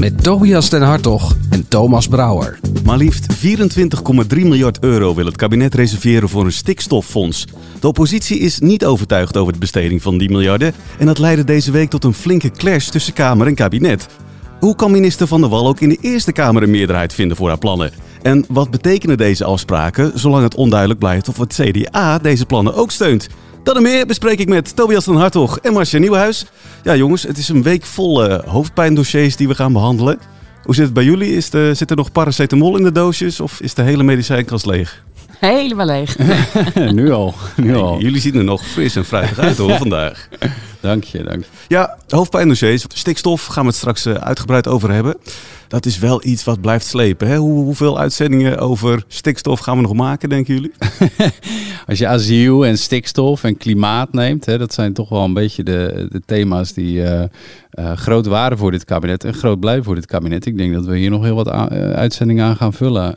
Met Tobias den Hartog en Thomas Brouwer. Maar liefst 24,3 miljard euro wil het kabinet reserveren voor een stikstoffonds. De oppositie is niet overtuigd over de besteding van die miljarden. En dat leidde deze week tot een flinke clash tussen Kamer en kabinet. Hoe kan minister Van der Wal ook in de Eerste Kamer een meerderheid vinden voor haar plannen? En wat betekenen deze afspraken zolang het onduidelijk blijft of het CDA deze plannen ook steunt? Dat en meer bespreek ik met Tobias van Hartog en Marcia Nieuwenhuis. Ja jongens, het is een week vol uh, hoofdpijndossiers die we gaan behandelen. Hoe zit het bij jullie? Is de, zit er nog paracetamol in de doosjes of is de hele medicijnkast leeg? Helemaal leeg. nu al. Nu al. Jullie zien er nog fris en fruitig uit hoor vandaag. Dank je, dank je. Ja, hoofdpijndossiers. Stikstof gaan we het straks uh, uitgebreid over hebben. Dat is wel iets wat blijft slepen. Hè? Hoe, hoeveel uitzendingen over stikstof gaan we nog maken, denken jullie? Als je asiel en stikstof en klimaat neemt, hè, dat zijn toch wel een beetje de, de thema's die uh, uh, groot waren voor dit kabinet en groot blijven voor dit kabinet. Ik denk dat we hier nog heel wat uitzendingen aan gaan vullen.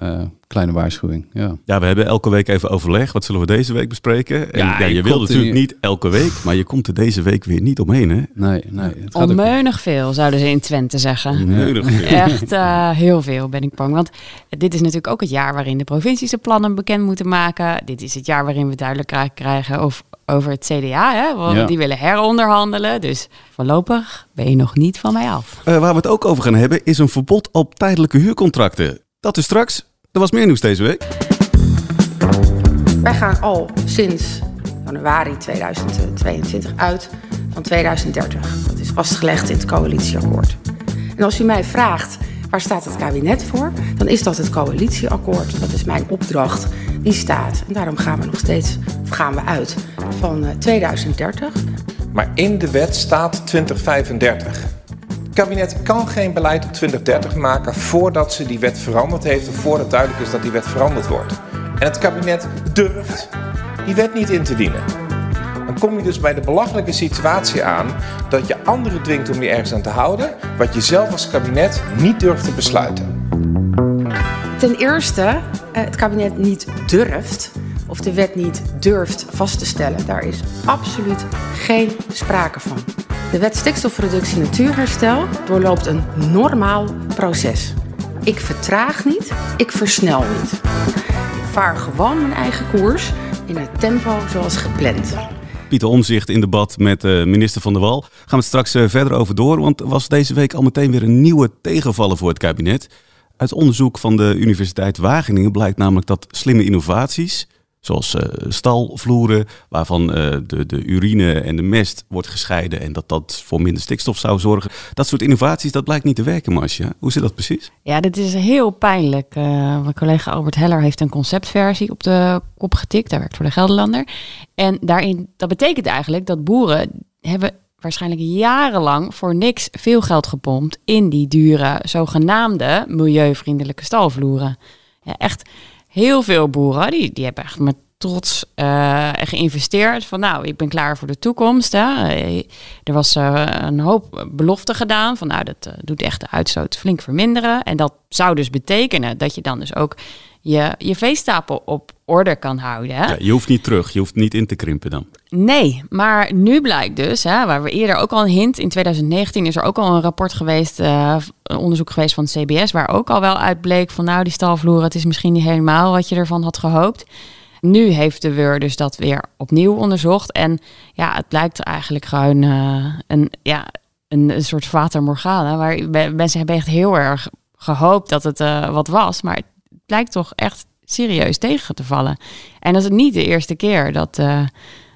kleine waarschuwing. Ja. ja, we hebben elke week even overleg. Wat zullen we deze week bespreken? En, ja, ja, je wil natuurlijk niet elke week, maar je komt er deze week weer niet omheen, hè? Nee, nee. Het gaat Onmeunig veel, zouden ze in Twente zeggen. Onmeunig veel. Echt uh, heel veel, ben ik bang. Want dit is natuurlijk ook het jaar waarin de provincies de plannen bekend moeten maken. Dit is het jaar waarin we duidelijk krijgen of, over het CDA. Hè? Want ja. die willen heronderhandelen. Dus voorlopig ben je nog niet van mij af. Uh, waar we het ook over gaan hebben is een verbod op tijdelijke huurcontracten. Dat is straks. Er was meer nieuws deze week. Wij gaan al sinds januari 2022 uit van 2030. Dat is vastgelegd in het coalitieakkoord. En als u mij vraagt waar staat het kabinet voor, dan is dat het coalitieakkoord. Dat is mijn opdracht. Die staat. En daarom gaan we nog steeds, gaan we uit van 2030. Maar in de wet staat 2035. Het kabinet kan geen beleid op 2030 maken voordat ze die wet veranderd heeft of voordat duidelijk is dat die wet veranderd wordt. En het kabinet durft die wet niet in te dienen dan kom je dus bij de belachelijke situatie aan dat je anderen dwingt om je ergens aan te houden, wat je zelf als kabinet niet durft te besluiten. Ten eerste, eh, het kabinet niet durft of de wet niet durft vast te stellen. Daar is absoluut geen sprake van. De wet stikstofreductie natuurherstel doorloopt een normaal proces. Ik vertraag niet, ik versnel niet. Ik vaar gewoon mijn eigen koers in het tempo zoals gepland. Pieter Omzicht in debat met uh, minister Van der Wal. Gaan we het straks uh, verder over door, want er was deze week al meteen weer een nieuwe tegenvaller voor het kabinet. Uit onderzoek van de Universiteit Wageningen blijkt namelijk dat slimme innovaties, zoals uh, stalvloeren, waarvan de, de urine en de mest wordt gescheiden en dat dat voor minder stikstof zou zorgen. Dat soort innovaties, dat blijkt niet te werken, Marcia. Hoe zit dat precies? Ja, dit is heel pijnlijk. mijn collega Albert Heller heeft een conceptversie op de kop getikt. Hij werkt voor de Gelderlander. En daarin, dat betekent eigenlijk dat boeren hebben waarschijnlijk jarenlang voor niks veel geld gepompt in die dure, zogenaamde milieuvriendelijke stalvloeren. Ja, echt heel veel boeren, die, die hebben echt met trots uh, geïnvesteerd. Van nou, ik ben klaar voor de toekomst. Hè. Er was uh, een hoop beloften gedaan. Van nou, dat doet echt de uitstoot flink verminderen. En dat zou dus betekenen dat je dan dus ook je, je veestapel op orde kan houden. Hè? Ja, je hoeft niet terug, je hoeft niet in te krimpen dan. Nee, maar nu blijkt dus, hè, waar we eerder ook al een hint, in 2019 is er ook al een rapport geweest, uh, een onderzoek geweest van het CBS, waar ook al wel uitbleek van nou die stalvloeren, het is misschien niet helemaal wat je ervan had gehoopt. Nu heeft de WUR dus dat weer opnieuw onderzocht en ja, het blijkt eigenlijk gewoon uh, een, ja, een, een soort fata morgana, waar mensen hebben echt heel erg gehoopt dat het uh, wat was, maar het blijkt toch echt serieus tegen te vallen. En dat is niet de eerste keer dat, uh,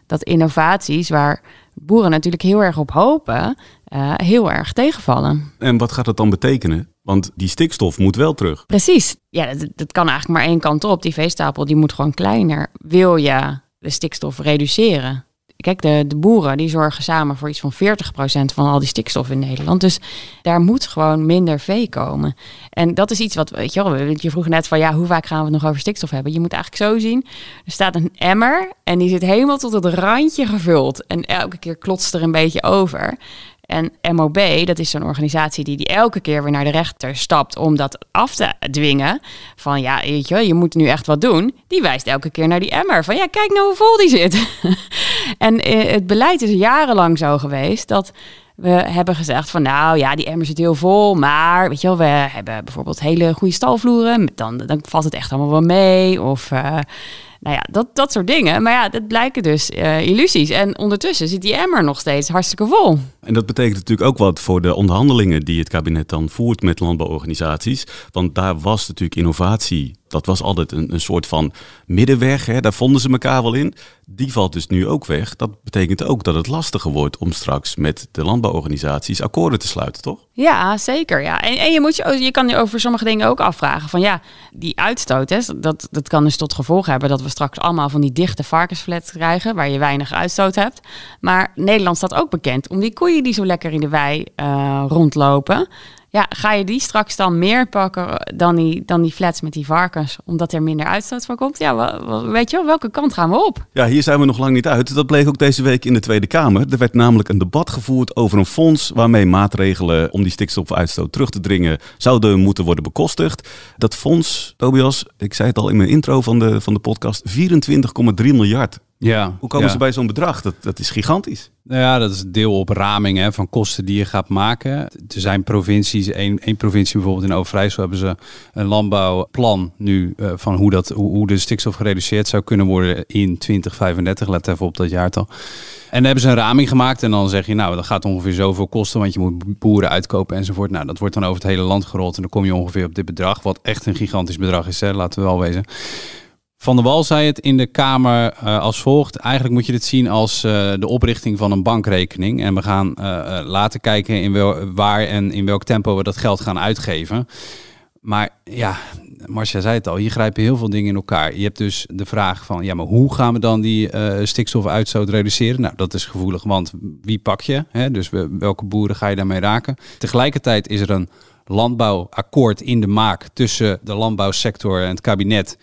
dat innovaties waar boeren natuurlijk heel erg op hopen, uh, heel erg tegenvallen. En wat gaat dat dan betekenen? Want die stikstof moet wel terug. Precies. Ja, dat, dat kan eigenlijk maar één kant op. Die veestapel die moet gewoon kleiner. Wil je de stikstof reduceren? Kijk, de, de boeren die zorgen samen voor iets van 40% van al die stikstof in Nederland. Dus daar moet gewoon minder vee komen. En dat is iets wat, weet je wel, je vroeg net van ja, hoe vaak gaan we het nog over stikstof hebben? Je moet eigenlijk zo zien, er staat een emmer en die zit helemaal tot het randje gevuld. En elke keer klotst er een beetje over. En MOB, dat is zo'n organisatie die, die elke keer weer naar de rechter stapt om dat af te dwingen. Van ja, weet je, je moet nu echt wat doen. Die wijst elke keer naar die emmer. Van ja, kijk nou hoe vol die zit. en eh, het beleid is jarenlang zo geweest dat we hebben gezegd van nou ja, die emmer zit heel vol. Maar weet je wel, we hebben bijvoorbeeld hele goede stalvloeren. Dan, dan valt het echt allemaal wel mee. Of... Uh, nou ja, dat, dat soort dingen. Maar ja, dat blijken dus uh, illusies. En ondertussen zit die emmer nog steeds hartstikke vol. En dat betekent natuurlijk ook wat voor de onderhandelingen die het kabinet dan voert met landbouworganisaties. Want daar was natuurlijk innovatie dat was altijd een, een soort van middenweg. Hè? Daar vonden ze elkaar wel in. Die valt dus nu ook weg. Dat betekent ook dat het lastiger wordt om straks met de landbouworganisaties akkoorden te sluiten, toch? Ja, zeker. Ja. En, en je, moet je, je kan je over sommige dingen ook afvragen. Van ja, die uitstoot, hè, dat, dat kan dus tot gevolg hebben dat we straks allemaal van die dichte varkensflats krijgen, waar je weinig uitstoot hebt. Maar Nederland staat ook bekend om die koeien die zo lekker in de wei uh, rondlopen. Ja, ga je die straks dan meer pakken dan die, dan die flats met die varkens, omdat er minder uitstoot van komt? Ja, weet je wel, welke kant gaan we op? Ja, hier zijn we nog lang niet uit. Dat bleek ook deze week in de Tweede Kamer. Er werd namelijk een debat gevoerd over een fonds waarmee maatregelen om die stikstofuitstoot terug te dringen zouden moeten worden bekostigd. Dat fonds, Tobias, ik zei het al in mijn intro van de, van de podcast, 24,3 miljard. Ja, Hoe komen ja. ze bij zo'n bedrag? Dat, dat is gigantisch. Nou ja, dat is deel op raming hè, van kosten die je gaat maken. Er zijn provincies, één, één provincie bijvoorbeeld in Overijssel hebben ze een landbouwplan nu uh, van hoe, dat, hoe, hoe de stikstof gereduceerd zou kunnen worden in 2035. Let even op dat jaartal. En dan hebben ze een raming gemaakt en dan zeg je, nou, dat gaat ongeveer zoveel kosten, want je moet boeren uitkopen enzovoort. Nou, dat wordt dan over het hele land gerold en dan kom je ongeveer op dit bedrag, wat echt een gigantisch bedrag is, hè, laten we wel wezen. Van der Wal zei het in de Kamer uh, als volgt. Eigenlijk moet je dit zien als uh, de oprichting van een bankrekening. En we gaan uh, later kijken in wel, waar en in welk tempo we dat geld gaan uitgeven. Maar ja, Marcia zei het al, hier grijpen heel veel dingen in elkaar. Je hebt dus de vraag van, ja, maar hoe gaan we dan die stikstofuitstoot reduceren? Nou, dat is gevoelig, want wie pak je? Hè? Dus welke boeren ga je daarmee raken? Tegelijkertijd is er een landbouwakkoord in de maak tussen de landbouwsector en het kabinet.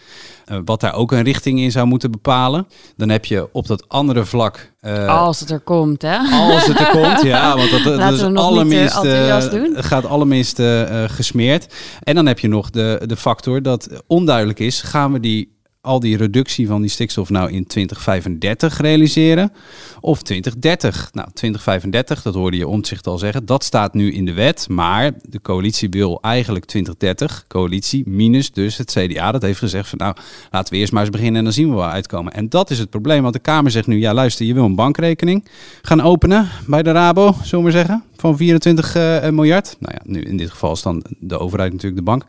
Uh, wat daar ook een richting in zou moeten bepalen. Dan heb je op dat andere vlak. Uh, als het er komt, hè? Als het er komt, ja. Want dat, dat is allerminst, uh, gaat allerminst gesmeerd. En dan heb je nog de, de factor dat onduidelijk is: gaan we die al die reductie van die stikstof nou in 2035 realiseren of 2030? Nou, 2035, dat hoorde je omzicht al zeggen, dat staat nu in de wet, maar de coalitie wil eigenlijk 2030, coalitie minus dus het CDA, dat heeft gezegd van nou, laten we eerst maar eens beginnen en dan zien we waar uitkomen. En dat is het probleem, want de Kamer zegt nu, ja luister, je wil een bankrekening gaan openen bij de Rabo, zullen we zeggen, van 24 uh, miljard. Nou ja, nu in dit geval is dan de overheid natuurlijk de bank.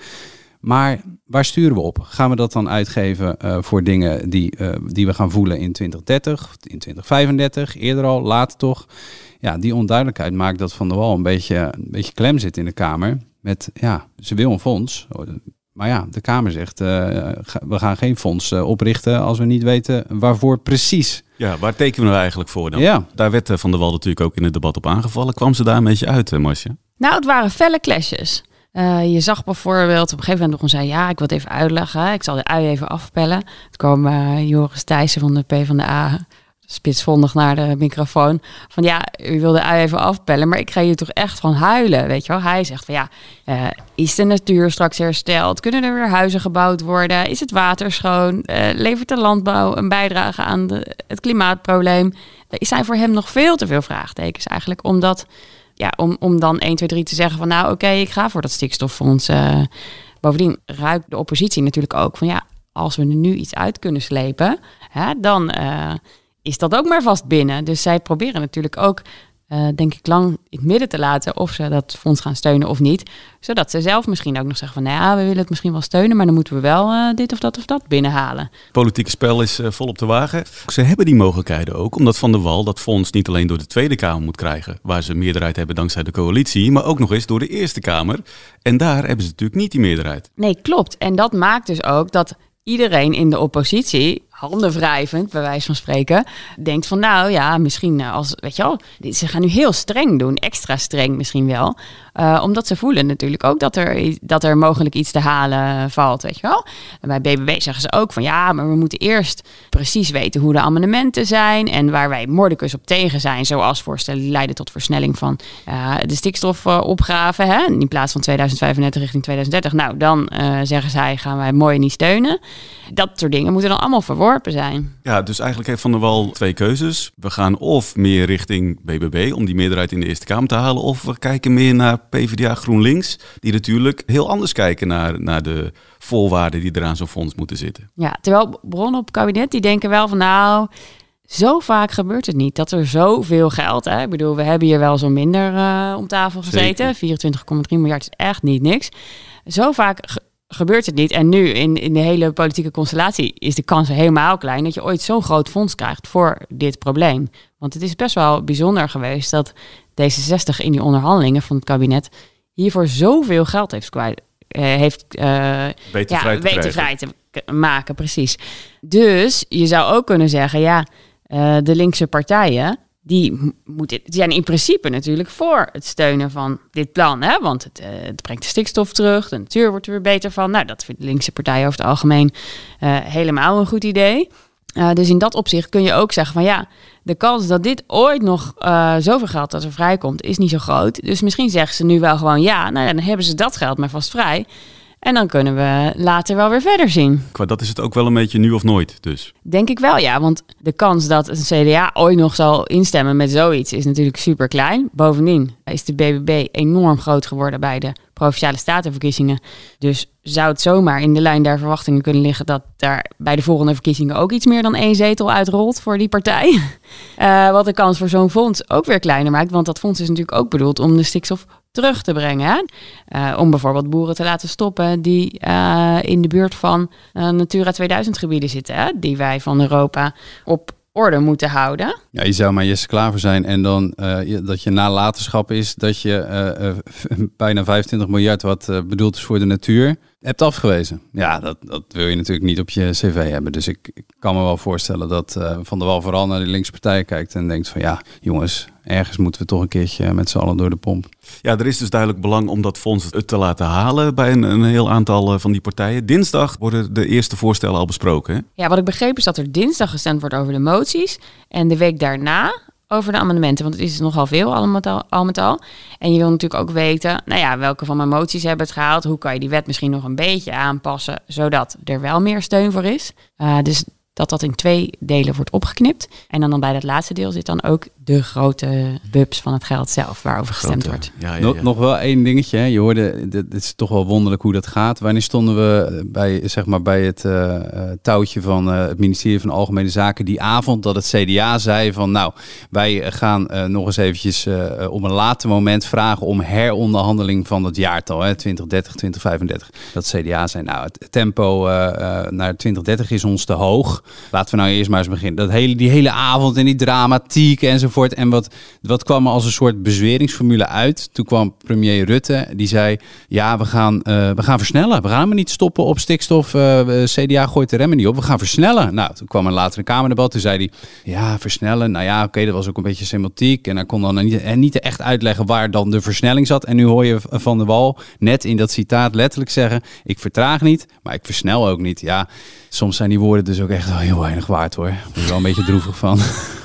Maar waar sturen we op? Gaan we dat dan uitgeven uh, voor dingen die, uh, die we gaan voelen in 2030, in 2035, eerder al, later toch? Ja, die onduidelijkheid maakt dat Van der Wal een beetje, een beetje klem zit in de Kamer. Met, ja, ze wil een fonds. Maar ja, de Kamer zegt, uh, we gaan geen fonds oprichten als we niet weten waarvoor precies. Ja, waar tekenen we nou eigenlijk voor dan? Ja. Daar werd Van der Wal natuurlijk ook in het debat op aangevallen. Kwam ze daar een beetje uit, Marcia? Nou, het waren felle clashes. Uh, je zag bijvoorbeeld op een gegeven moment nog zei, ja, ik wil het even uitleggen. Ik zal de ui even afpellen. Het kwam uh, Joris Thijssen van de PvdA spitsvondig naar de microfoon. Van ja, u wil de ui even afpellen, maar ik ga hier toch echt van huilen, weet je wel. Hij zegt van ja, uh, is de natuur straks hersteld? Kunnen er weer huizen gebouwd worden? Is het water schoon? levert de landbouw een bijdrage aan het klimaatprobleem? Er zijn voor hem nog veel te veel vraagtekens eigenlijk, omdat ja, om, om dan 1, 2, 3 te zeggen van nou oké, ik ga voor dat stikstoffonds. Uh, bovendien ruikt de oppositie natuurlijk ook van ja, als we er nu iets uit kunnen slepen, hè, dan uh, is dat ook maar vast binnen. Dus zij proberen natuurlijk ook, uh, denk ik, lang in het midden te laten of ze dat fonds gaan steunen of niet. Zodat ze zelf misschien ook nog zeggen van nou ja, we willen het misschien wel steunen, maar dan moeten we wel uh, dit of dat of dat binnenhalen. Politieke spel is uh, vol op de wagen. Ze hebben die mogelijkheden ook, omdat Van der Wal dat fonds niet alleen door de Tweede Kamer moet krijgen, waar ze meerderheid hebben dankzij de coalitie, maar ook nog eens door de Eerste Kamer. En daar hebben ze natuurlijk niet die meerderheid. Nee, klopt. En dat maakt dus ook dat iedereen in de oppositie handen wrijvend, bij wijze van spreken, denkt van nou ja, misschien eh, als, weet je wel, ze gaan nu heel streng doen, extra streng misschien wel. Uh, omdat ze voelen natuurlijk ook dat er, dat er mogelijk iets te halen valt, weet je wel. En bij BBB zeggen ze ook van ja, maar we moeten eerst precies weten hoe de amendementen zijn en waar wij moordicus op tegen zijn, zoals voorstellen leiden tot versnelling van uh, de stikstofopgave, hè, in plaats van 2035 richting 2030. Nou, dan uh, zeggen zij gaan wij mooi niet steunen. Dat soort dingen moeten dan allemaal verworpen zijn. Ja, dus eigenlijk heeft Van der Wal twee keuzes. We gaan of meer richting BBB om die meerderheid in de Eerste Kamer te halen, of we kijken meer naar PvdA GroenLinks, die natuurlijk heel anders kijken naar, naar de voorwaarden die er aan zo'n fonds moeten zitten. Ja, terwijl bronnen op het kabinet die denken wel van nou, zo vaak gebeurt het niet dat er zoveel geld. Hè? Ik bedoel, we hebben hier wel zo minder uh, om tafel gezeten. 24,3 miljard is echt niet niks. Zo vaak gebeurt het niet. En nu in, in de hele politieke constellatie is de kans helemaal klein dat je ooit zo'n groot fonds krijgt voor dit probleem. Want het is best wel bijzonder geweest dat D66 in die onderhandelingen van het kabinet hiervoor zoveel geld heeft kwijt. Uh, heeft uh, weten, ja, vrij, te weten vrij te maken, precies. Dus je zou ook kunnen zeggen, ja, uh, de linkse partijen, die, moeten, die zijn in principe natuurlijk voor het steunen van dit plan. Hè? Want het, het, brengt de stikstof terug, de natuur wordt er weer beter van. Nou, dat vinden de linkse partijen over het algemeen helemaal een goed idee. Dus in dat opzicht kun je ook zeggen van ja, de kans dat dit ooit nog uh, zoveel geld dat er vrijkomt, is niet zo groot. Dus misschien zeggen ze nu wel gewoon ja, nou ja, dan hebben ze dat geld maar vast vrij. En dan kunnen we later wel weer verder zien. Qua dat is het ook wel een beetje nu of nooit dus. Denk ik wel, ja. Want de kans dat een CDA ooit nog zal instemmen met zoiets is natuurlijk super klein. Bovendien is de BBB enorm groot geworden bij de provinciale statenverkiezingen. Dus zou het zomaar in de lijn der verwachtingen kunnen liggen dat daar bij de volgende verkiezingen ook iets meer dan één zetel uitrolt voor die partij. Uh, wat de kans voor zo'n fonds ook weer kleiner maakt. Want dat fonds is natuurlijk ook bedoeld om de stikstof terug te brengen. Uh, om bijvoorbeeld boeren te laten stoppen die uh, in de buurt van Natura 2000 gebieden zitten. Hè, die wij van Europa op orde moeten houden. Ja, je zou maar Jesse Klaver zijn en dan uh, dat je nalatenschap is dat je uh, uh, bijna 25 miljard wat bedoeld is voor de natuur hebt afgewezen. Ja, dat, dat wil je natuurlijk niet op je cv hebben. Dus ik, ik kan me wel voorstellen dat Van der Wal vooral naar de linkse partij kijkt en denkt van ja, jongens, ergens moeten we toch een keertje met z'n allen door de pomp. Ja, er is dus duidelijk belang om dat fonds het te laten halen bij een, een heel aantal van die partijen. Dinsdag worden de eerste voorstellen al besproken. Hè? Ja, wat ik begreep is dat er dinsdag gestemd wordt over de moties. En de week daarna over de amendementen. Want het is nogal veel al met al. En je wil natuurlijk ook weten, nou ja, welke van mijn moties hebben het gehaald. Hoe kan je die wet misschien nog een beetje aanpassen, zodat er wel meer steun voor is. Uh, dus dat dat in twee delen wordt opgeknipt. En dan, dan bij dat laatste deel zit dan ook de grote bubs van het geld zelf waarover gestemd wordt. Ja, ja, ja. Nog, wel één dingetje. Hè. Je hoorde, het is toch wel wonderlijk hoe dat gaat. Wanneer stonden we bij, zeg maar, bij het uh, touwtje van uh, het ministerie van Algemene Zaken die avond dat het CDA zei van nou, wij gaan nog eens eventjes op een later moment vragen om heronderhandeling van het jaartal, hè, 2030, 2035. Dat CDA zei nou, het tempo naar 2030 is ons te hoog. Laten we nou eerst maar eens beginnen. Dat hele, die hele avond en die dramatiek enzovoort. En wat, wat kwam er als een soort bezweringsformule uit? Toen kwam premier Rutte, die zei, ja, we gaan, uh, we gaan versnellen. We gaan maar niet stoppen op stikstof. Uh, eh, CDA gooit de remmen niet op. We gaan versnellen. Nou, toen kwam er later een Kamerdebat. Toen zei hij, ja, versnellen. Nou ja, oké, dat was ook een beetje semantiek. En hij kon dan niet, en niet echt uitleggen waar dan de versnelling zat. En nu hoor je Van der Wal net in dat citaat letterlijk zeggen, ik vertraag niet, maar ik versnel ook niet. Ja, soms zijn die woorden dus ook echt heel weinig waard hoor. Ik ben wel een beetje droevig van.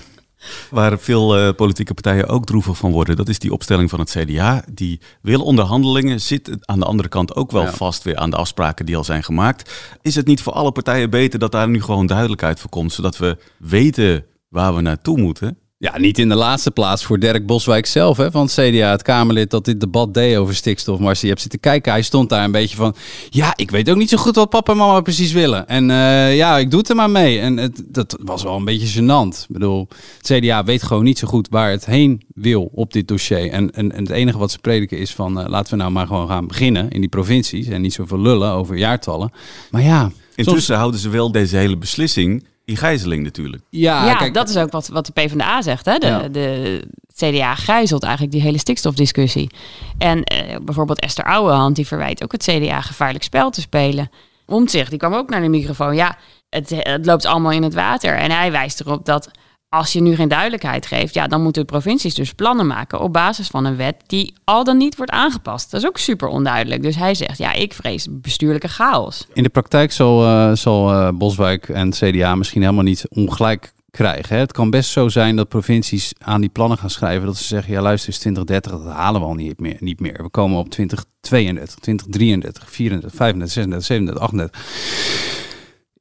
Waar veel uh, politieke partijen ook droevig van worden, dat is die opstelling van het CDA. Die wil onderhandelingen, zit aan de andere kant ook wel ja. vast weer aan de afspraken die al zijn gemaakt. Is het niet voor alle partijen beter dat daar nu gewoon duidelijkheid voor komt, zodat we weten waar we naartoe moeten? Ja, niet in de laatste plaats voor Dirk Boswijk zelf hè, van het CDA, het Kamerlid dat dit debat deed over stikstof. Maar je hebt zitten kijken, hij stond daar een beetje van, ja, ik weet ook niet zo goed wat papa en mama precies willen. En uh, ja, ik doe het er maar mee. En het, dat was wel een beetje gênant. Ik bedoel, het CDA weet gewoon niet zo goed waar het heen wil op dit dossier. En, en, en het enige wat ze prediken is van, uh, laten we nou maar gewoon gaan beginnen in die provincies en niet zoveel lullen over jaartallen. Maar ja... Intussen soms... houden ze wel deze hele beslissing in gijzeling natuurlijk. Ja, ja kijk, dat is ook wat, wat de PvdA zegt. Hè? De, ja. de CDA gijzelt eigenlijk die hele stikstofdiscussie. En uh, bijvoorbeeld Esther Ouwehand, die verwijt ook het CDA gevaarlijk spel te spelen. Omtzigt, die kwam ook naar de microfoon. Ja, het, het loopt allemaal in het water. En hij wijst erop dat als je nu geen duidelijkheid geeft, ja, dan moeten de provincies dus plannen maken op basis van een wet die al dan niet wordt aangepast. Dat is ook super onduidelijk. Dus hij zegt, ja, ik vrees bestuurlijke chaos. In de praktijk zal, eh, zal eh, Boswijk en CDA misschien helemaal niet ongelijk krijgen. Hè? Het kan best zo zijn dat provincies aan die plannen gaan schrijven dat ze zeggen, ja luister eens 2030, dat halen we al niet meer. Niet meer. We komen op 2032, 2033, 34, 35, 36, 37, 38.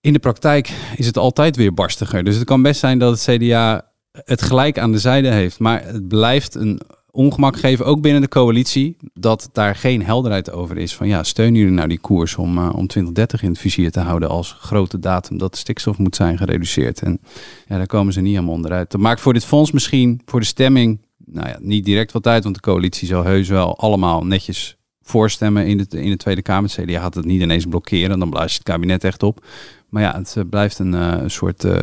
In de praktijk is het altijd weer barstiger. Dus het kan best zijn dat het CDA het gelijk aan de zijde heeft. Maar het blijft een ongemak geven, ook binnen de coalitie, dat daar geen helderheid over is. Van ja, steunen jullie nou die koers om, uh, om 2030 in het vizier te houden als grote datum dat stikstof moet zijn gereduceerd? En ja, daar komen ze niet helemaal onderuit. Dat maakt voor dit fonds misschien, voor de stemming, nou ja, niet direct wat uit, want de coalitie zal heus wel allemaal netjes voorstemmen in de, in de Tweede Kamer. Het CDA gaat het niet ineens blokkeren, dan blaast het kabinet echt op. Maar ja, het eh, blijft een uh, soort uh,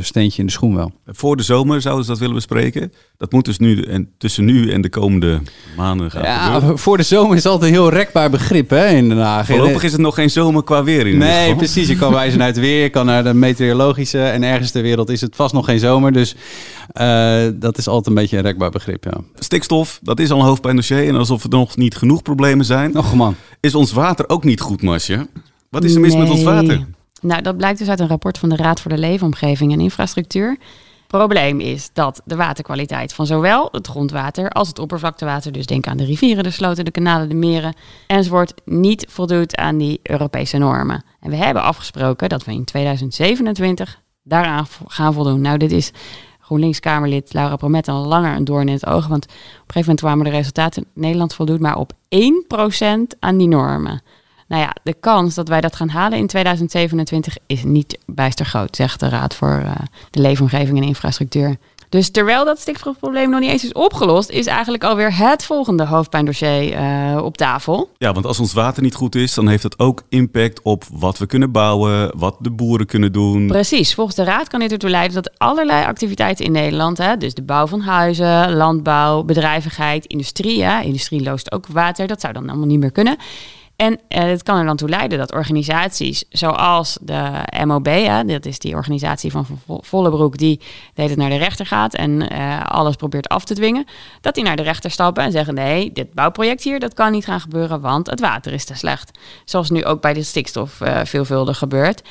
steentje in de schoen wel. Voor de zomer zouden ze dat willen bespreken. Dat moet dus nu en tussen nu en de komende maanden gaan ja, gebeuren. Voor de zomer is altijd een heel rekbaar begrip hè, in Den Haag. Voorlopig is het nog geen zomer qua weer in Nee, precies. Je kan wijzen naar het weer, je kan naar de meteorologische. En ergens ter wereld is het vast nog geen zomer. Dus uh, dat is altijd een beetje een rekbaar begrip, ja. Stikstof, dat is al een hoofdpijndossier. En alsof er nog niet genoeg problemen zijn. Nog man. Is ons water ook niet goed, Masje? Wat is er mis nee. met ons water? Nou, dat blijkt dus uit een rapport van de Raad voor de Leefomgeving en Infrastructuur. Probleem is dat de waterkwaliteit van zowel het grondwater als het oppervlaktewater, dus denk aan de rivieren, de sloten, de kanalen, de meren, enzovoort, niet voldoet aan die Europese normen. En we hebben afgesproken dat we in 2027 daaraan gaan voldoen. Nou, dit is GroenLinks-Kamerlid Laura Promet al langer een doorn in het oog, want op een gegeven moment kwamen de resultaten. Nederland voldoet maar op 1% aan die normen. Nou ja, de kans dat wij dat gaan halen in 2027 is niet bijster groot, zegt de Raad voor uh, de Leefomgeving en Infrastructuur. Dus terwijl dat stikstofprobleem nog niet eens is opgelost, is eigenlijk alweer het volgende hoofdpijndossier uh, op tafel. Ja, want als ons water niet goed is, dan heeft dat ook impact op wat we kunnen bouwen, wat de boeren kunnen doen. Precies. Volgens de Raad kan dit ertoe leiden dat allerlei activiteiten in Nederland, hè, dus de bouw van huizen, landbouw, bedrijvigheid, industrie, hè, industrie loost ook water, dat zou dan allemaal niet meer kunnen. En uh, het kan er dan toe leiden dat organisaties zoals de MOB, hè, dat is die organisatie van Vollebroek, die deed het naar de rechter gaat en uh, alles probeert af te dwingen, dat die naar de rechter stappen en zeggen: nee, dit bouwproject hier, dat kan niet gaan gebeuren, want het water is te slecht. Zoals nu ook bij de stikstof uh, veelvuldig gebeurt.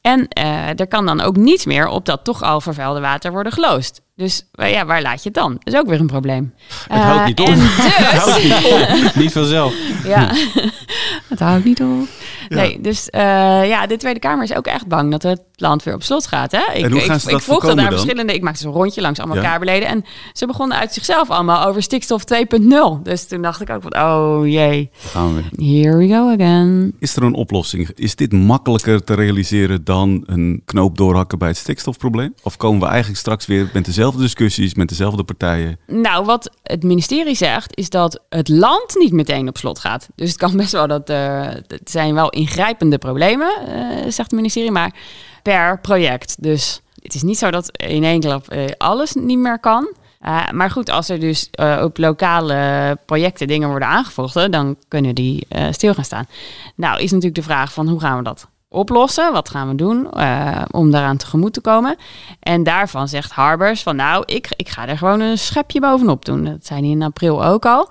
En er kan dan ook niets meer op dat toch al vervuilde water worden geloosd. Dus ja, waar laat je het dan? Dat is ook weer een probleem. Het uh, houdt niet op. Dus, het houdt niet op. niet vanzelf. Ja, het houdt niet op. Ja. Nee, dus uh, ja, de Tweede Kamer is ook echt bang dat het land weer op slot gaat. Hè? Ik, en hoe gaan ik, ze dat ik volgde daar dan? verschillende. Ik maakte zo'n rondje langs allemaal ja. Kamerleden. En ze begonnen uit zichzelf allemaal over stikstof 2.0. Dus toen dacht ik ook van, oh jee. Gaan we. Here we go again. Is er een oplossing? Is dit makkelijker te realiseren dan een knoop doorhakken bij het stikstofprobleem? Of komen we eigenlijk straks weer met dezelfde discussies, met dezelfde partijen? Nou, wat het ministerie zegt, is dat het land niet meteen op slot gaat. Dus het kan best wel dat uh, zijn wel ingrijpende problemen, uh, zegt het ministerie, maar per project. Dus het is niet zo dat in één klap uh, alles niet meer kan. Maar goed, als er dus uh, op lokale projecten dingen worden aangevochten, dan kunnen die uh, stil gaan staan. Nou, is natuurlijk de vraag van hoe gaan we dat oplossen? Wat gaan we doen om daaraan tegemoet te komen? En daarvan zegt Harbers van nou, ik, ik ga er gewoon een schepje bovenop doen. Dat hij in april ook al.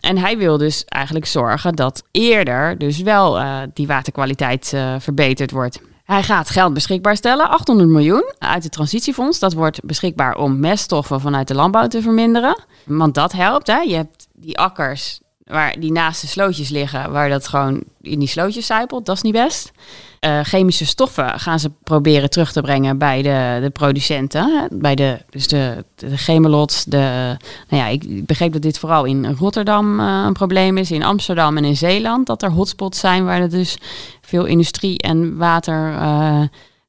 En hij wil dus eigenlijk zorgen dat eerder dus wel die waterkwaliteit verbeterd wordt. Hij gaat geld beschikbaar stellen, 800 miljoen uit het transitiefonds. Dat wordt beschikbaar om meststoffen vanuit de landbouw te verminderen. Want dat helpt. Hè? Je hebt die akkers waar die naast de slootjes liggen, waar dat gewoon in die slootjes zijpelt. Dat is niet best. Uh, chemische stoffen gaan ze proberen terug te brengen bij de, de producenten. Bij de, dus de, de chemelots. De, nou ja, ik begreep dat dit vooral in Rotterdam uh, een probleem is. In Amsterdam en in Zeeland. Dat er hotspots zijn waar er dus veel industrie en water uh,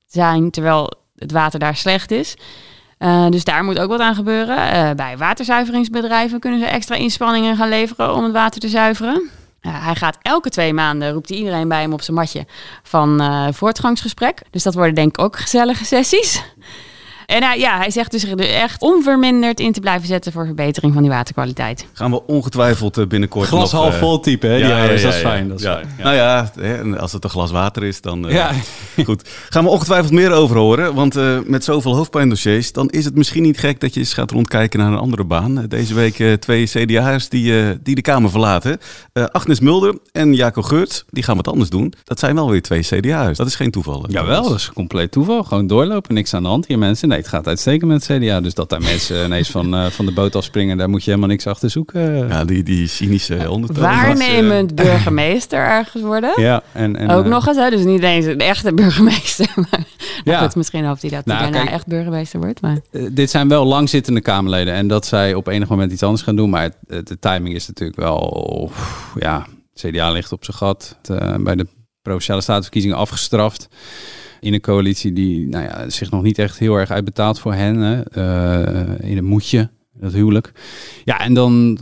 zijn. Terwijl het water daar slecht is. Uh, dus daar moet ook wat aan gebeuren. Uh, bij waterzuiveringsbedrijven kunnen ze extra inspanningen gaan leveren om het water te zuiveren. Uh, hij gaat elke twee maanden, roept iedereen bij hem op zijn matje, van voortgangsgesprek. Dus dat worden denk ik ook gezellige sessies. En hij, ja, hij zegt dus er echt onverminderd in te blijven zetten voor verbetering van die waterkwaliteit. Gaan we ongetwijfeld eh, binnenkort Glas nog, half eh, vol type, hè? die ouders, dat is fijn. Dat is ja. fijn, ja. Nou ja, als het een glas water is, dan... eh, Ja. Goed. Gaan we ongetwijfeld meer over horen. Want eh, met zoveel hoofdpijndossiers, dan is het misschien niet gek dat je eens gaat rondkijken naar een andere baan. Deze week eh, twee CDA'ers die, eh, die de Kamer verlaten. Eh, Agnes Mulder en Jaco Geurts, die gaan wat anders doen. Dat zijn wel weer twee CDA'ers. Dat is geen toeval. Jawel, dat is compleet toeval. Gewoon doorlopen, niks aan de hand hier mensen. Nee, het gaat uitstekend met het CDA. Dus dat daar mensen ineens van, eh, van de boot afspringen, daar moet je helemaal niks achter zoeken. Ja, die, die cynische ondertoon. Waarnemend burgemeester ergens worden. Ja, en, en, Ook eh, nog eens, hè? dus niet eens een echte burgemeester. Maar Ja. ja. goed, misschien hoopt hij dat hij Nou, daarna kijk- echt burgemeester wordt. Maar Eh, dit zijn wel langzittende Kamerleden. En dat zij op enig moment iets anders gaan doen. Maar het- de timing is natuurlijk wel... Ja, CDA ligt op zijn gat. Het, eh, bij de Provinciale Statenverkiezingen afgestraft. In een coalitie die nou ja, zich nog niet echt heel erg uitbetaalt voor hen. Hè. Eh, in een moedje, dat huwelijk. Ja, en dan,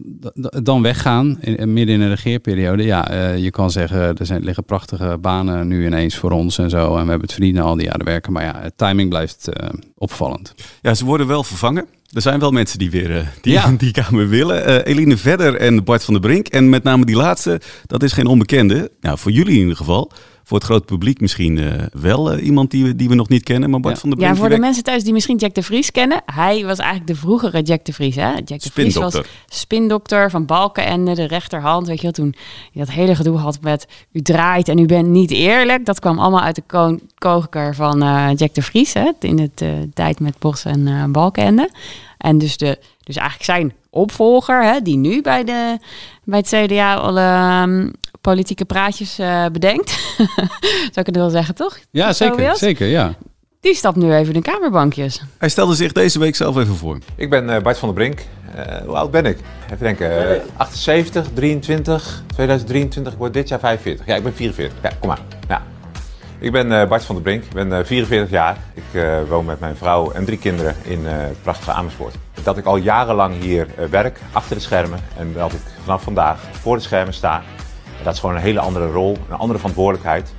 dan weggaan, in, midden in een regeerperiode. Ja, eh, je kan zeggen, er zijn, liggen prachtige banen nu ineens voor ons en zo. En we hebben het verdiend al die jaren werken. Maar ja, het timing blijft eh, opvallend. Ja, ze worden wel vervangen. Er zijn wel mensen die weer die, Ja. die kamer willen. Eline Vedder en Bart van der Brink. En met name die laatste, dat is geen onbekende. Nou, voor jullie in ieder geval. Voor het grote publiek misschien eh, wel eh, iemand die we, die we nog niet kennen. Maar Bart Ja. van der Brink... ja, voor de mensen thuis die misschien Jack de Vries kennen. Hij was eigenlijk de vroegere Jack de Vries. Hè? Jack de Vries was Spindokter. van Balkenende, de rechterhand. Weet je wel, toen je dat hele gedoe had met u draait en u bent niet eerlijk. Dat kwam allemaal uit de ko- koker van eh, Jack de Vries. Hè? In de tijd met Bos en Balkenende. En dus, de, dus eigenlijk zijn opvolger, hè, die nu bij, de, bij het CDA alle ehm, politieke praatjes eh, bedenkt. Zou ik het wel zeggen, toch? Ja, Zo, zeker. Zeker, ja. Die stapt nu even in de kamerbankjes. Hij stelde zich deze week zelf even voor. Ik ben eh, Bart van der Brink. Eh, hoe oud ben ik? Even denken. eh, 78, 23, 2023. Ik word dit jaar 45. Ja, ik ben 44. Ja, kom maar. Ja. Ik ben eh, Bart van der Brink. Ik ben eh, 44 jaar. Ik eh, woon met mijn vrouw en drie kinderen in eh, prachtige Amersfoort. Dat ik al jarenlang hier eh, werk, achter de schermen. En dat ik vanaf vandaag voor de schermen sta. Dat is gewoon een hele andere rol, een andere verantwoordelijkheid.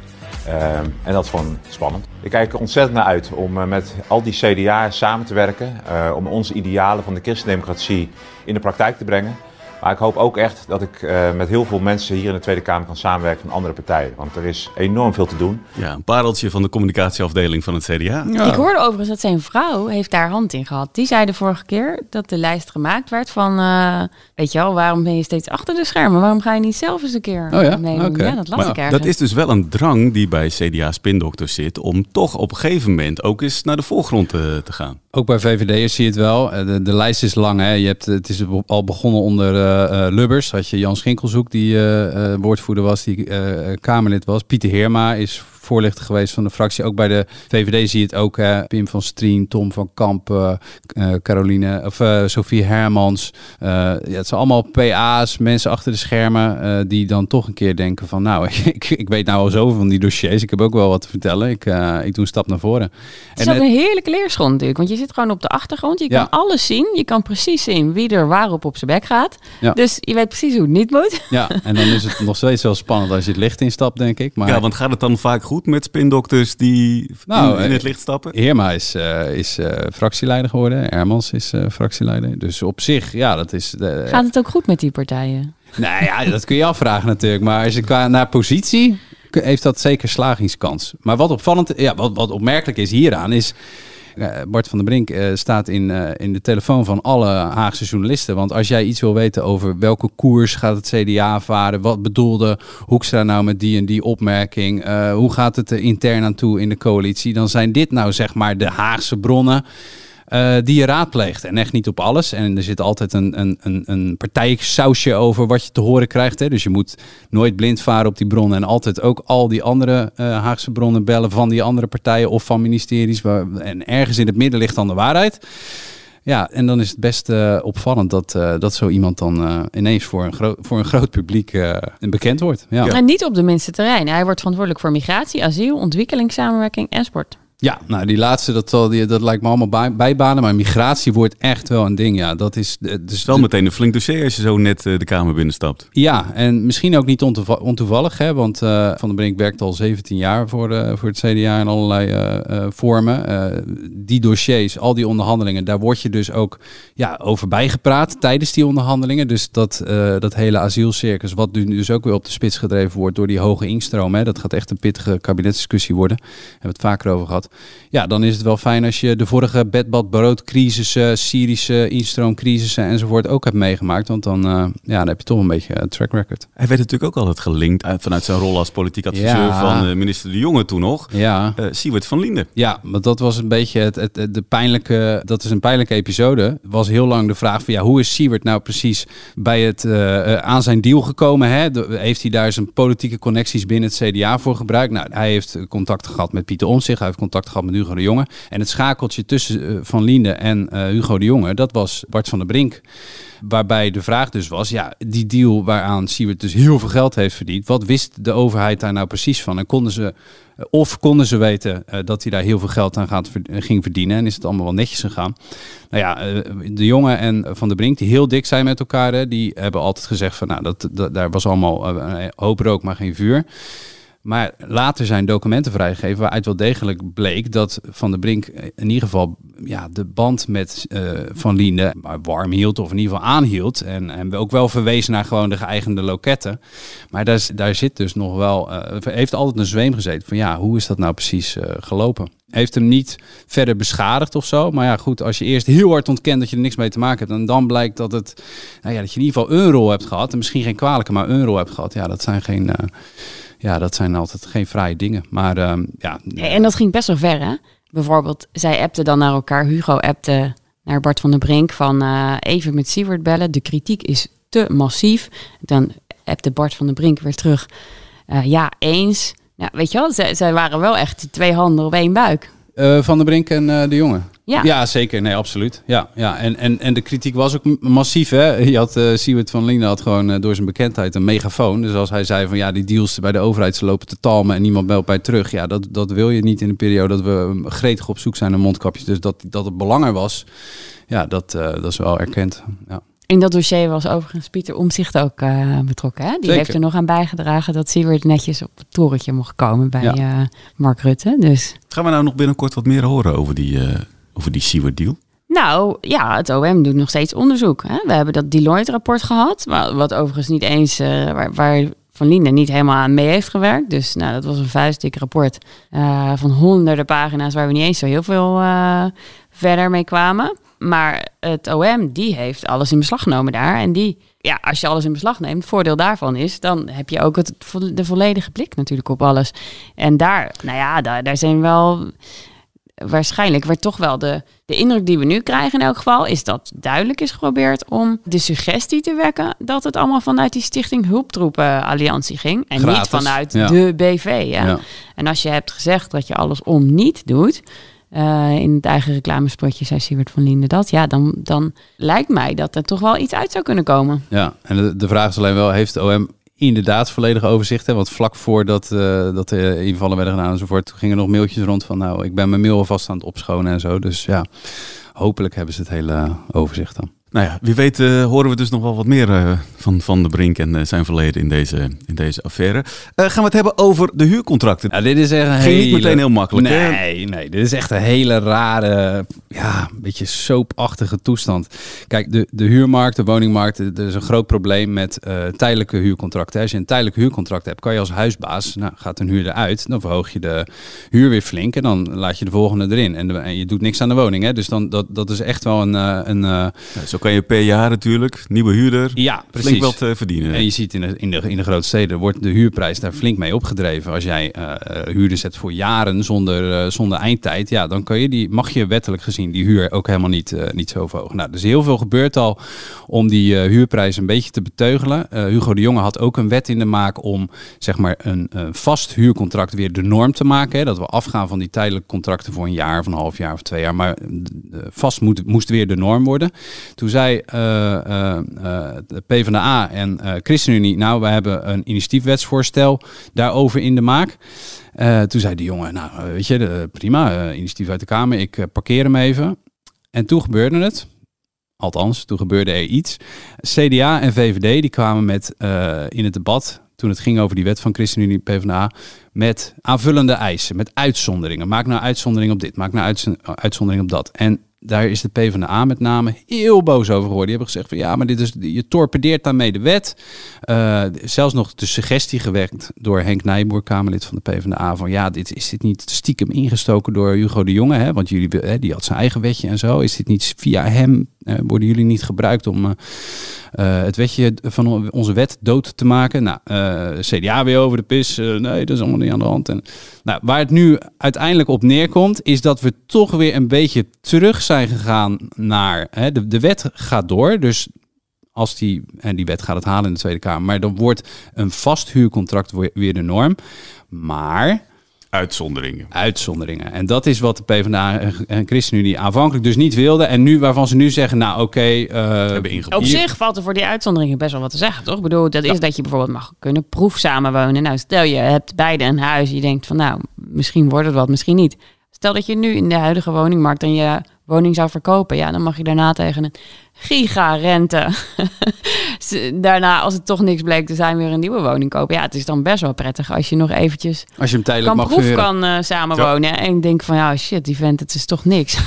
Ehm, en dat is gewoon spannend. Ik kijk er ontzettend naar uit om eh, met al die CDA's samen te werken. eh, om onze idealen van de christendemocratie in de praktijk te brengen. Maar ik hoop ook echt dat ik eh, met heel veel mensen hier in de Tweede Kamer kan samenwerken van andere partijen. Want er is enorm veel te doen. Ja, een pareltje van de communicatieafdeling van het CDA. Ik hoorde overigens dat zijn vrouw heeft daar hand in gehad. Die zei de vorige keer dat de lijst gemaakt werd van... eh, weet je wel, waarom ben je steeds achter de schermen? Waarom ga je niet zelf eens een keer Oh ja? Ja, dat las Maar ik ergens. dat is dus wel een drang die bij CDA Spindokters zit om toch op een gegeven moment ook eens naar de voorgrond te, te gaan. Ook bij VVD'ers zie je het wel. Eh, De, de lijst is lang. Hè. Je hebt, het is al begonnen onder eh, eh, Lubbers. Had je Jan Schinkelzoek, die eh, eh, woordvoerder was, die eh, Kamerlid was. Pieter Heerma is voorlichter geweest van de fractie. Ook bij de VVD zie je het ook. Hè. Pim van Strien, Tom van Kamp, eh, eh, Caroline, of eh, Sophie Hermans. Eh, ja, het zijn allemaal PA's, mensen achter de schermen, eh, die dan toch een keer denken van, nou, ik, ik weet nou al zoveel van die dossiers. Ik heb ook wel wat te vertellen. Ik, eh, ik doe een stap naar voren. Het is En ook het- een heerlijke leerschool natuurlijk. Want je zit gewoon op de achtergrond. Je Ja. kan alles zien. Je kan precies zien wie er waarop op zijn bek gaat. Ja. Dus je weet precies hoe het niet moet. Ja, en dan is het nog steeds wel spannend als je het licht instapt, denk ik. Maar Ja, want gaat het dan vaak goed met spindokters die Nou, in, in eh, het licht stappen? Heerma is, eh, is eh, fractieleider geworden. Ermans is eh, fractieleider. Dus op zich, ja, dat is... eh, Gaat het ook goed met die partijen? Nou ja, dat kun je afvragen natuurlijk. Maar als je qua naar positie heeft dat zeker slagingskans. Maar wat opvallend, ja, wat, wat opmerkelijk is hieraan is. Eh, Bart van der Brink eh, staat in, eh, in de telefoon van alle Haagse journalisten. Want als jij iets wil weten over welke koers gaat het CDA varen, wat bedoelde Hoekstra nou met die en die opmerking, hoe gaat het er intern aan toe in de coalitie, dan zijn dit nou zeg maar de Haagse bronnen. Eh, die je raadpleegt. En echt niet op alles. En er zit altijd een, een, een, een partijsausje over wat je te horen krijgt. Hè. Dus je moet nooit blind varen op die bronnen. En altijd ook al die andere eh, Haagse bronnen bellen van die andere partijen of van ministeries. Waar, en ergens in het midden ligt dan de waarheid. Ja, en dan is het best eh, opvallend dat, dat zo iemand dan ineens voor een, groot voor een groot publiek bekend wordt. Ja. En niet op de minste terreinen. Hij wordt verantwoordelijk voor migratie, asiel, ontwikkelingssamenwerking en sport. Ja, nou die laatste, dat, die, dat lijkt me allemaal bij, bijbanen. Maar migratie wordt echt wel een ding. Ja, dat is. Het is wel meteen een flink dossier als je zo net uh, de Kamer binnenstapt. Ja, en misschien ook niet ontoevallig, ontoevallig hè, want uh, Van der Brink werkt al 17 jaar voor, uh, voor het CDA in allerlei vormen. die dossiers, al die onderhandelingen, daar word je dus ook ja, over bijgepraat tijdens die onderhandelingen. Dus dat, dat hele asielcircus, wat nu dus ook weer op de spits gedreven wordt door die hoge instroom. Hè, dat gaat echt een pittige kabinetsdiscussie worden. Daar hebben we het vaker over gehad. Ja, dan is het wel fijn als je de vorige bedbad broodcrisissen, Syrische instroomcrisissen enzovoort ook hebt meegemaakt. Want dan, uh, ja, dan heb je toch een beetje een track record. Hij werd natuurlijk ook altijd gelinkt vanuit zijn rol als politiek adviseur van minister De Jonge toen nog. Ja. Uh, Siewert van Linden. Ja, want dat was een beetje het, het, de pijnlijke, dat is een pijnlijke episode. Was heel lang de vraag van ja, hoe is Siewert nou precies bij het, uh, aan zijn deal gekomen? Hè? heeft hij daar zijn politieke connecties binnen het CDA voor gebruikt? Nou, hij heeft contact gehad met Pieter Omtzigt, hij heeft contact gehad met Hugo de Jonge. En het schakeltje tussen uh, Van Linde en uh, Hugo de Jonge, dat was Bart van der Brink. Waarbij de vraag dus was, ja, die deal waaraan Siewert dus heel veel geld heeft verdiend, wat wist de overheid daar nou precies van? En konden ze, uh, of konden ze weten dat hij daar heel veel geld aan gaat, ging verdienen en is het allemaal wel netjes gegaan? Nou ja, de Jonge en Van der Brink, die heel dik zijn met elkaar, die hebben altijd gezegd van, nou, dat daar was allemaal hoop rook, maar geen vuur. Maar later zijn documenten vrijgegeven waaruit wel degelijk bleek dat Van der Brink in ieder geval ja, de band met uh, Van Liende warm hield of in ieder geval aanhield. En, en ook wel verwezen naar gewoon de geëigende loketten. Maar daar, daar zit dus nog wel, uh, heeft altijd een zweem gezeten van ja, hoe is dat nou precies uh, gelopen? Heeft hem niet verder beschadigd of zo. Maar ja, goed, als je eerst heel hard ontkent dat je er niks mee te maken hebt. En dan blijkt dat, het, nou ja, dat je in ieder geval een rol hebt gehad. En misschien geen kwalijke, maar een rol hebt gehad. Ja, dat zijn geen ja, dat zijn altijd geen fraaie dingen. Maar uh, ja. En dat ging best wel ver, hè? Bijvoorbeeld, zij appten dan naar elkaar. Hugo appte naar Bart van der Brink van uh, even met Siewert bellen. De kritiek is te massief. Dan appte Bart van der Brink weer terug. Uh, ja, eens. Ja, weet je wel, zij, zij waren wel echt twee handen op één buik. Uh, van der Brink en de jongen. Ja. ja, zeker. Nee, absoluut. Ja, ja. En, en, en de kritiek was ook massief. Hè? Je had uh, Siewert van Linden had gewoon uh, door zijn bekendheid een megafoon. Dus als hij zei van ja, die deals bij de overheid ze lopen te talmen en niemand belt bij terug. Ja, dat, dat wil je niet in een periode dat we gretig op zoek zijn naar mondkapjes. Dus dat, dat het belangrijk was, ja, dat, uh, dat is wel erkend. Ja. In dat dossier was overigens Pieter Omzicht ook uh, betrokken. Hè? Die Zeker. heeft er nog aan bijgedragen dat Siewert netjes op het torentje mocht komen bij ja. uh, Mark Rutte. Dus. Gaan we nou nog binnenkort wat meer horen over die, uh, over die Siewert deal? Nou ja, het OM doet nog steeds onderzoek. Hè? We hebben dat Deloitte-rapport gehad, wat overigens niet eens waar, waar Van Linden niet helemaal aan mee heeft gewerkt. Dus nou, dat was een vuistdik rapport van honderden pagina's waar we niet eens zo heel veel verder mee kwamen. Maar het OM, die heeft alles in beslag genomen daar. En die, ja, als je alles in beslag neemt, voordeel daarvan is, dan heb je ook het, de volledige blik natuurlijk op alles. En daar, nou ja, daar, daar zijn wel waarschijnlijk werd toch wel de, de indruk die we nu krijgen in elk geval, is dat duidelijk is geprobeerd om de suggestie te wekken dat het allemaal vanuit die Stichting Hulptroepen Alliantie ging. En Gratis, niet vanuit ja. de BV. Ja. Ja. En als je hebt gezegd dat je alles om niet doet, uh, in het eigen reclamespotje zei Siewert van Linden dat. Ja, dan, dan lijkt mij dat er toch wel iets uit zou kunnen komen. Ja, en de, de vraag is alleen wel, heeft de OM inderdaad volledig overzicht? Hè? Want vlak voordat uh, dat de invallen werden gedaan enzovoort, gingen nog mailtjes rond van, nou, ik ben mijn mail alvast aan het opschonen en zo. Dus ja, hopelijk hebben ze het hele overzicht dan. Nou ja, wie weet uh, horen we dus nog wel wat meer uh, van Van de Brink en uh, zijn verleden in deze, in deze affaire. gaan we het hebben over de huurcontracten. Ja, dit is echt een Ging hele... niet meteen heel makkelijk. Nee, hè? nee, dit is echt een hele rare, ja, een beetje soapachtige toestand. Kijk, de, de huurmarkt, de woningmarkt, er is een groot probleem met tijdelijke huurcontracten. Als je een tijdelijk huurcontract hebt, kan je als huisbaas, nou, gaat een huurder uit, dan verhoog je de huur weer flink en dan laat je de volgende erin. En, de, en je doet niks aan de woning. Hè? Dus dan, dat, dat is echt wel een... een ja, zo kan je per jaar natuurlijk, nieuwe huurder, ja, precies. flink wat uh, verdienen. En je ziet in de, in, de, in de grote steden wordt de huurprijs daar flink mee opgedreven. Als jij uh, huurders hebt voor jaren zonder, uh, zonder eindtijd, ja, dan kan je die, mag je wettelijk gezien die huur ook helemaal niet, niet zo verhogen. Nou, dus heel veel gebeurt al om die huurprijs een beetje te beteugelen. Hugo de Jonge had ook een wet in de maak om zeg maar een vast huurcontract weer de norm te maken. Hè, dat we afgaan van die tijdelijke contracten voor een jaar of een half jaar of twee jaar. Maar vast moet, moest weer de norm worden. Toen zei uh, uh, de PvdA en ChristenUnie, nou, we hebben een initiatiefwetsvoorstel daarover in de maak. Eh, toen zei de jongen, nou eh, weet je, de, prima, eh, initiatief uit de Kamer, ik eh, parkeer hem even. En toen gebeurde het. Althans, toen gebeurde er iets. CDA en VVD die kwamen met eh, in het debat, toen het ging over die wet van ChristenUnie PvdA, met aanvullende eisen, met uitzonderingen. Maak nou uitzondering op dit, maak nou uitz- uitzondering op dat. En daar is de PvdA met name heel boos over geworden. Die hebben gezegd van ja, maar dit is, je torpedeert daarmee de wet. Eh, zelfs nog de suggestie gewekt door Henk Nijboer, Kamerlid van de PvdA, van ja, dit, is dit niet stiekem ingestoken door Hugo de Jonge? Hè? Want jullie, hè, die had zijn eigen wetje en zo. Is dit niet via hem, eh, worden jullie niet gebruikt om eh, eh, het wetje van on- onze wet dood te maken? Nou, eh, CDA weer over de pis. Eh, nee, dat is allemaal niet aan de hand. En, nou, waar het nu uiteindelijk op neerkomt, is dat we toch weer een beetje terug zijn gegaan naar. Hè, de, de wet gaat door, dus als die, en die wet gaat het halen in de Tweede Kamer, maar dan wordt een vast huurcontract weer de norm. Maar Uitzonderingen. uitzonderingen. En dat is wat de PvdA en- en ChristenUnie aanvankelijk dus niet wilden. En nu waarvan ze nu zeggen, nou oké... eh. Op zich valt er voor die uitzonderingen best wel wat te zeggen, toch? Ik bedoel, dat is dat je bijvoorbeeld mag kunnen proef samenwonen. Nou, stel je hebt beide een huis. Je denkt van, nou, misschien wordt het wat, misschien niet. Stel dat je nu in de huidige woningmarkt dan je woning zou verkopen. Ja, dan mag je daarna tegen een gigarente. daarna, als het toch niks bleek te zijn, weer een nieuwe woning kopen. Ja, het is dan best wel prettig als je nog eventjes Als je hem tijdelijk kan mag proef kan eh, samenwonen. En ik denk van, ja, shit, die vent, het is toch niks.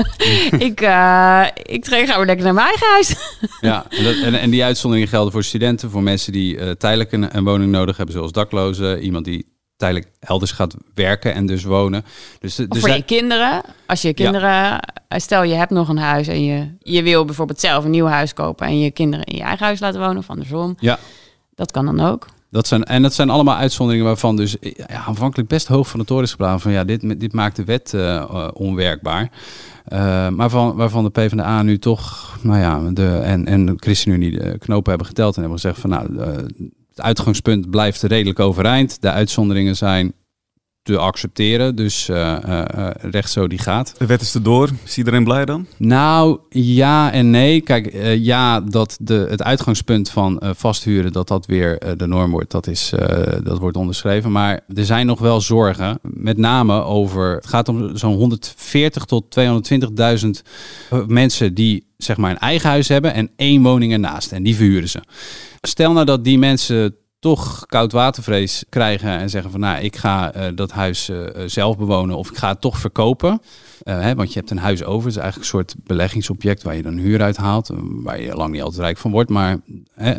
ik, eh ik ga weer lekker naar mijn eigen huis. Ja, en, dat, en, en die uitzonderingen gelden voor studenten, voor mensen die eh, tijdelijk een, een woning nodig hebben, zoals daklozen, iemand die tijdelijk elders gaat werken en dus wonen. Dus, Of dus voor je kinderen. Als je kinderen, eh, stel je hebt nog een huis en je, je wil bijvoorbeeld zelf een nieuw huis kopen en je kinderen in je eigen huis laten wonen of andersom. ja, Dat kan dan ook. dat zijn, en dat zijn allemaal uitzonderingen waarvan dus ja, aanvankelijk best hoog van de toren is geblazen van ja, dit, dit maakt de wet eh, eh, onwerkbaar. Eh, maar van, waarvan de PvdA nu toch, nou ja, de, en, en de ChristenUnie de knopen hebben geteld en hebben gezegd van nou, eh, het uitgangspunt blijft redelijk overeind. De uitzonderingen zijn te accepteren, dus eh, eh, eh, recht zo die gaat. De wet is erdoor. Is iedereen blij dan? Nou, ja en nee. Kijk, ja, dat de, het uitgangspunt van vasthuren, dat dat weer de norm wordt, dat, is, dat wordt onderschreven. Maar er zijn nog wel zorgen, met name over, het gaat om zo'n 140 tot 220.000 eh, mensen die zeg maar een eigen huis hebben en één woning ernaast. En die verhuren ze. Stel nou dat die mensen toch koudwatervrees krijgen en zeggen van nou, ik ga eh, dat huis eh, eh, zelf bewonen of ik ga het toch verkopen. Hè, want je hebt een huis over, het is eigenlijk een soort beleggingsobject waar je dan huur uit haalt, waar je lang niet altijd rijk van wordt. Maar hè,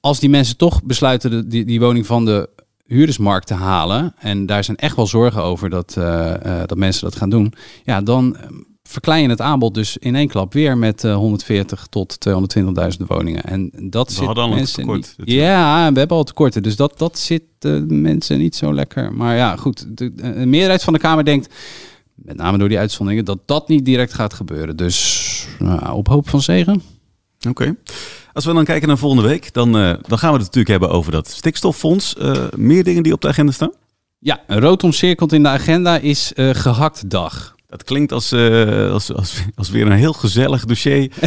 als die mensen toch besluiten de, die, die woning van de huurdersmarkt te halen, en daar zijn echt wel zorgen over dat, dat mensen dat gaan doen, ja, dan verklein het aanbod dus in één klap weer met eh, 140 tot 220.000 woningen. En dat zit hadden al een mensen tekort, niet- natuurlijk. Ja, we hebben al tekorten, dus dat, dat zit eh, mensen niet zo lekker. Maar ja, goed, de, de meerderheid van de Kamer denkt, met name door die uitzonderingen, dat dat niet direct gaat gebeuren. Dus nou, op hoop van zegen. Oké. Als we dan kijken naar volgende week, dan, eh, dan gaan we het natuurlijk hebben over dat stikstoffonds. Eh, meer dingen die op de agenda staan? Ja, rood omcirkeld in de agenda is eh gehaktdag. Dat klinkt als, eh, als, als, als weer een heel gezellig dossier.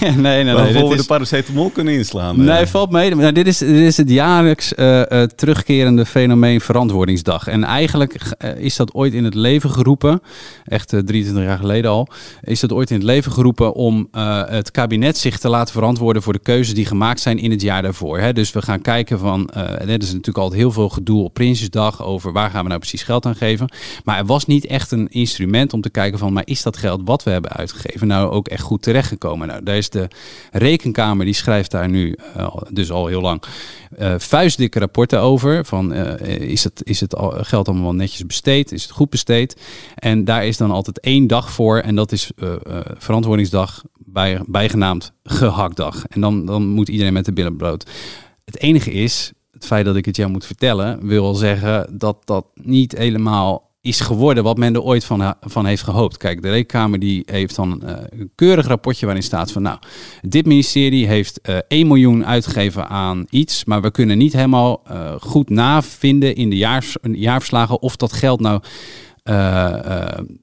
nee, nee, nee. waarvoor we is- de paracetamol kunnen inslaan. Eh, Nee, valt mee. Maar dit is, dit is het jaarlijks eh, eh, terugkerende fenomeen verantwoordingsdag. En eigenlijk eh, is dat ooit in het leven geroepen, echt eh, 23 jaar geleden al, is dat ooit in het leven geroepen om eh, het kabinet zich te laten verantwoorden voor de keuzes die gemaakt zijn in het jaar daarvoor. Hè. Dus we gaan kijken van, eh er is natuurlijk altijd heel veel gedoe op Prinsjesdag over waar gaan we nou precies geld aan geven. Maar er was niet echt een instrument om te kijken van, maar is dat geld wat we hebben uitgegeven nou ook echt goed terechtgekomen? Nou, daar is de rekenkamer, die schrijft daar nu eh, dus al heel lang eh, vuistdikke rapporten over. Van, eh, is het, is het al, geld allemaal netjes besteed? Is het goed besteed? En daar is dan altijd één dag voor en dat is verantwoordingsdag, bij, bijgenaamd gehaktdag. En dan, dan moet iedereen met de billen bloot. Het enige is, het feit dat ik het jou moet vertellen, wil zeggen dat dat niet helemaal is geworden wat men er ooit van, van heeft gehoopt. Kijk, de Rekenkamer die heeft dan eh, een keurig rapportje waarin staat van... nou, dit ministerie heeft eh 1 miljoen uitgegeven aan iets... maar we kunnen niet helemaal eh, goed navinden in de jaars, jaarverslagen... of dat geld nou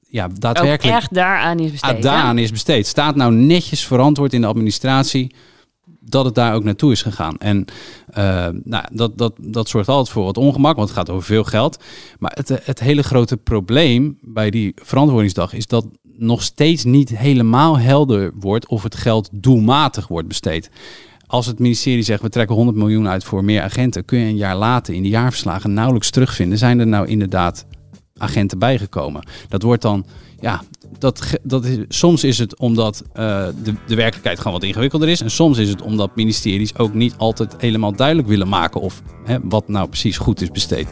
ja, daadwerkelijk Ook echt daaraan is besteed. ah, daaraan is besteed. Staat nou netjes verantwoord in de administratie? Dat het daar ook naartoe is gegaan. En uh, nou, dat, dat, dat zorgt altijd voor wat ongemak, want het gaat over veel geld. Maar het, het hele grote probleem bij die verantwoordingsdag is dat nog steeds niet helemaal helder wordt of het geld doelmatig wordt besteed. Als het ministerie zegt we trekken 100 miljoen uit voor meer agenten, kun je een jaar later in de jaarverslagen nauwelijks terugvinden. Zijn er nou inderdaad agenten bijgekomen? Dat wordt dan, ja, dat, dat is, soms is het omdat uh, de, de werkelijkheid gewoon wat ingewikkelder is. En soms is het omdat ministeries ook niet altijd helemaal duidelijk willen maken of hè, wat nou precies goed is besteed.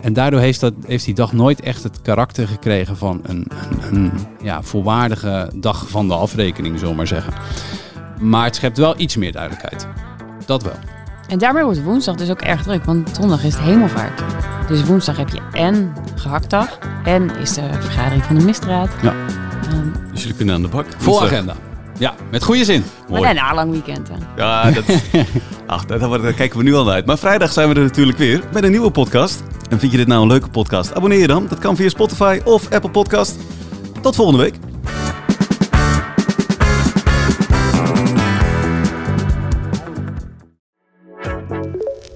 En daardoor heeft, dat, heeft die dag nooit echt het karakter gekregen van een, een, een ja, volwaardige dag van de afrekening, zullen maar zeggen. Maar het schept wel iets meer duidelijkheid. Dat wel. En daarmee wordt woensdag dus ook erg druk, want zondag is het hemelvaart. Dus woensdag heb je en gehaktdag en is de vergadering van de misdraad. Ja. Um, dus jullie kunnen aan de bak. Vol agenda. Ja, met goede zin. Mooi. Maar daarna lang weekend. Hè? Ja, dat, ach, daar, daar, kijken we nu al naar uit. Maar vrijdag zijn we er natuurlijk weer met een nieuwe podcast. En vind je dit nou een leuke podcast? Abonneer je dan. Dat kan via Spotify of Apple Podcast. Tot volgende week.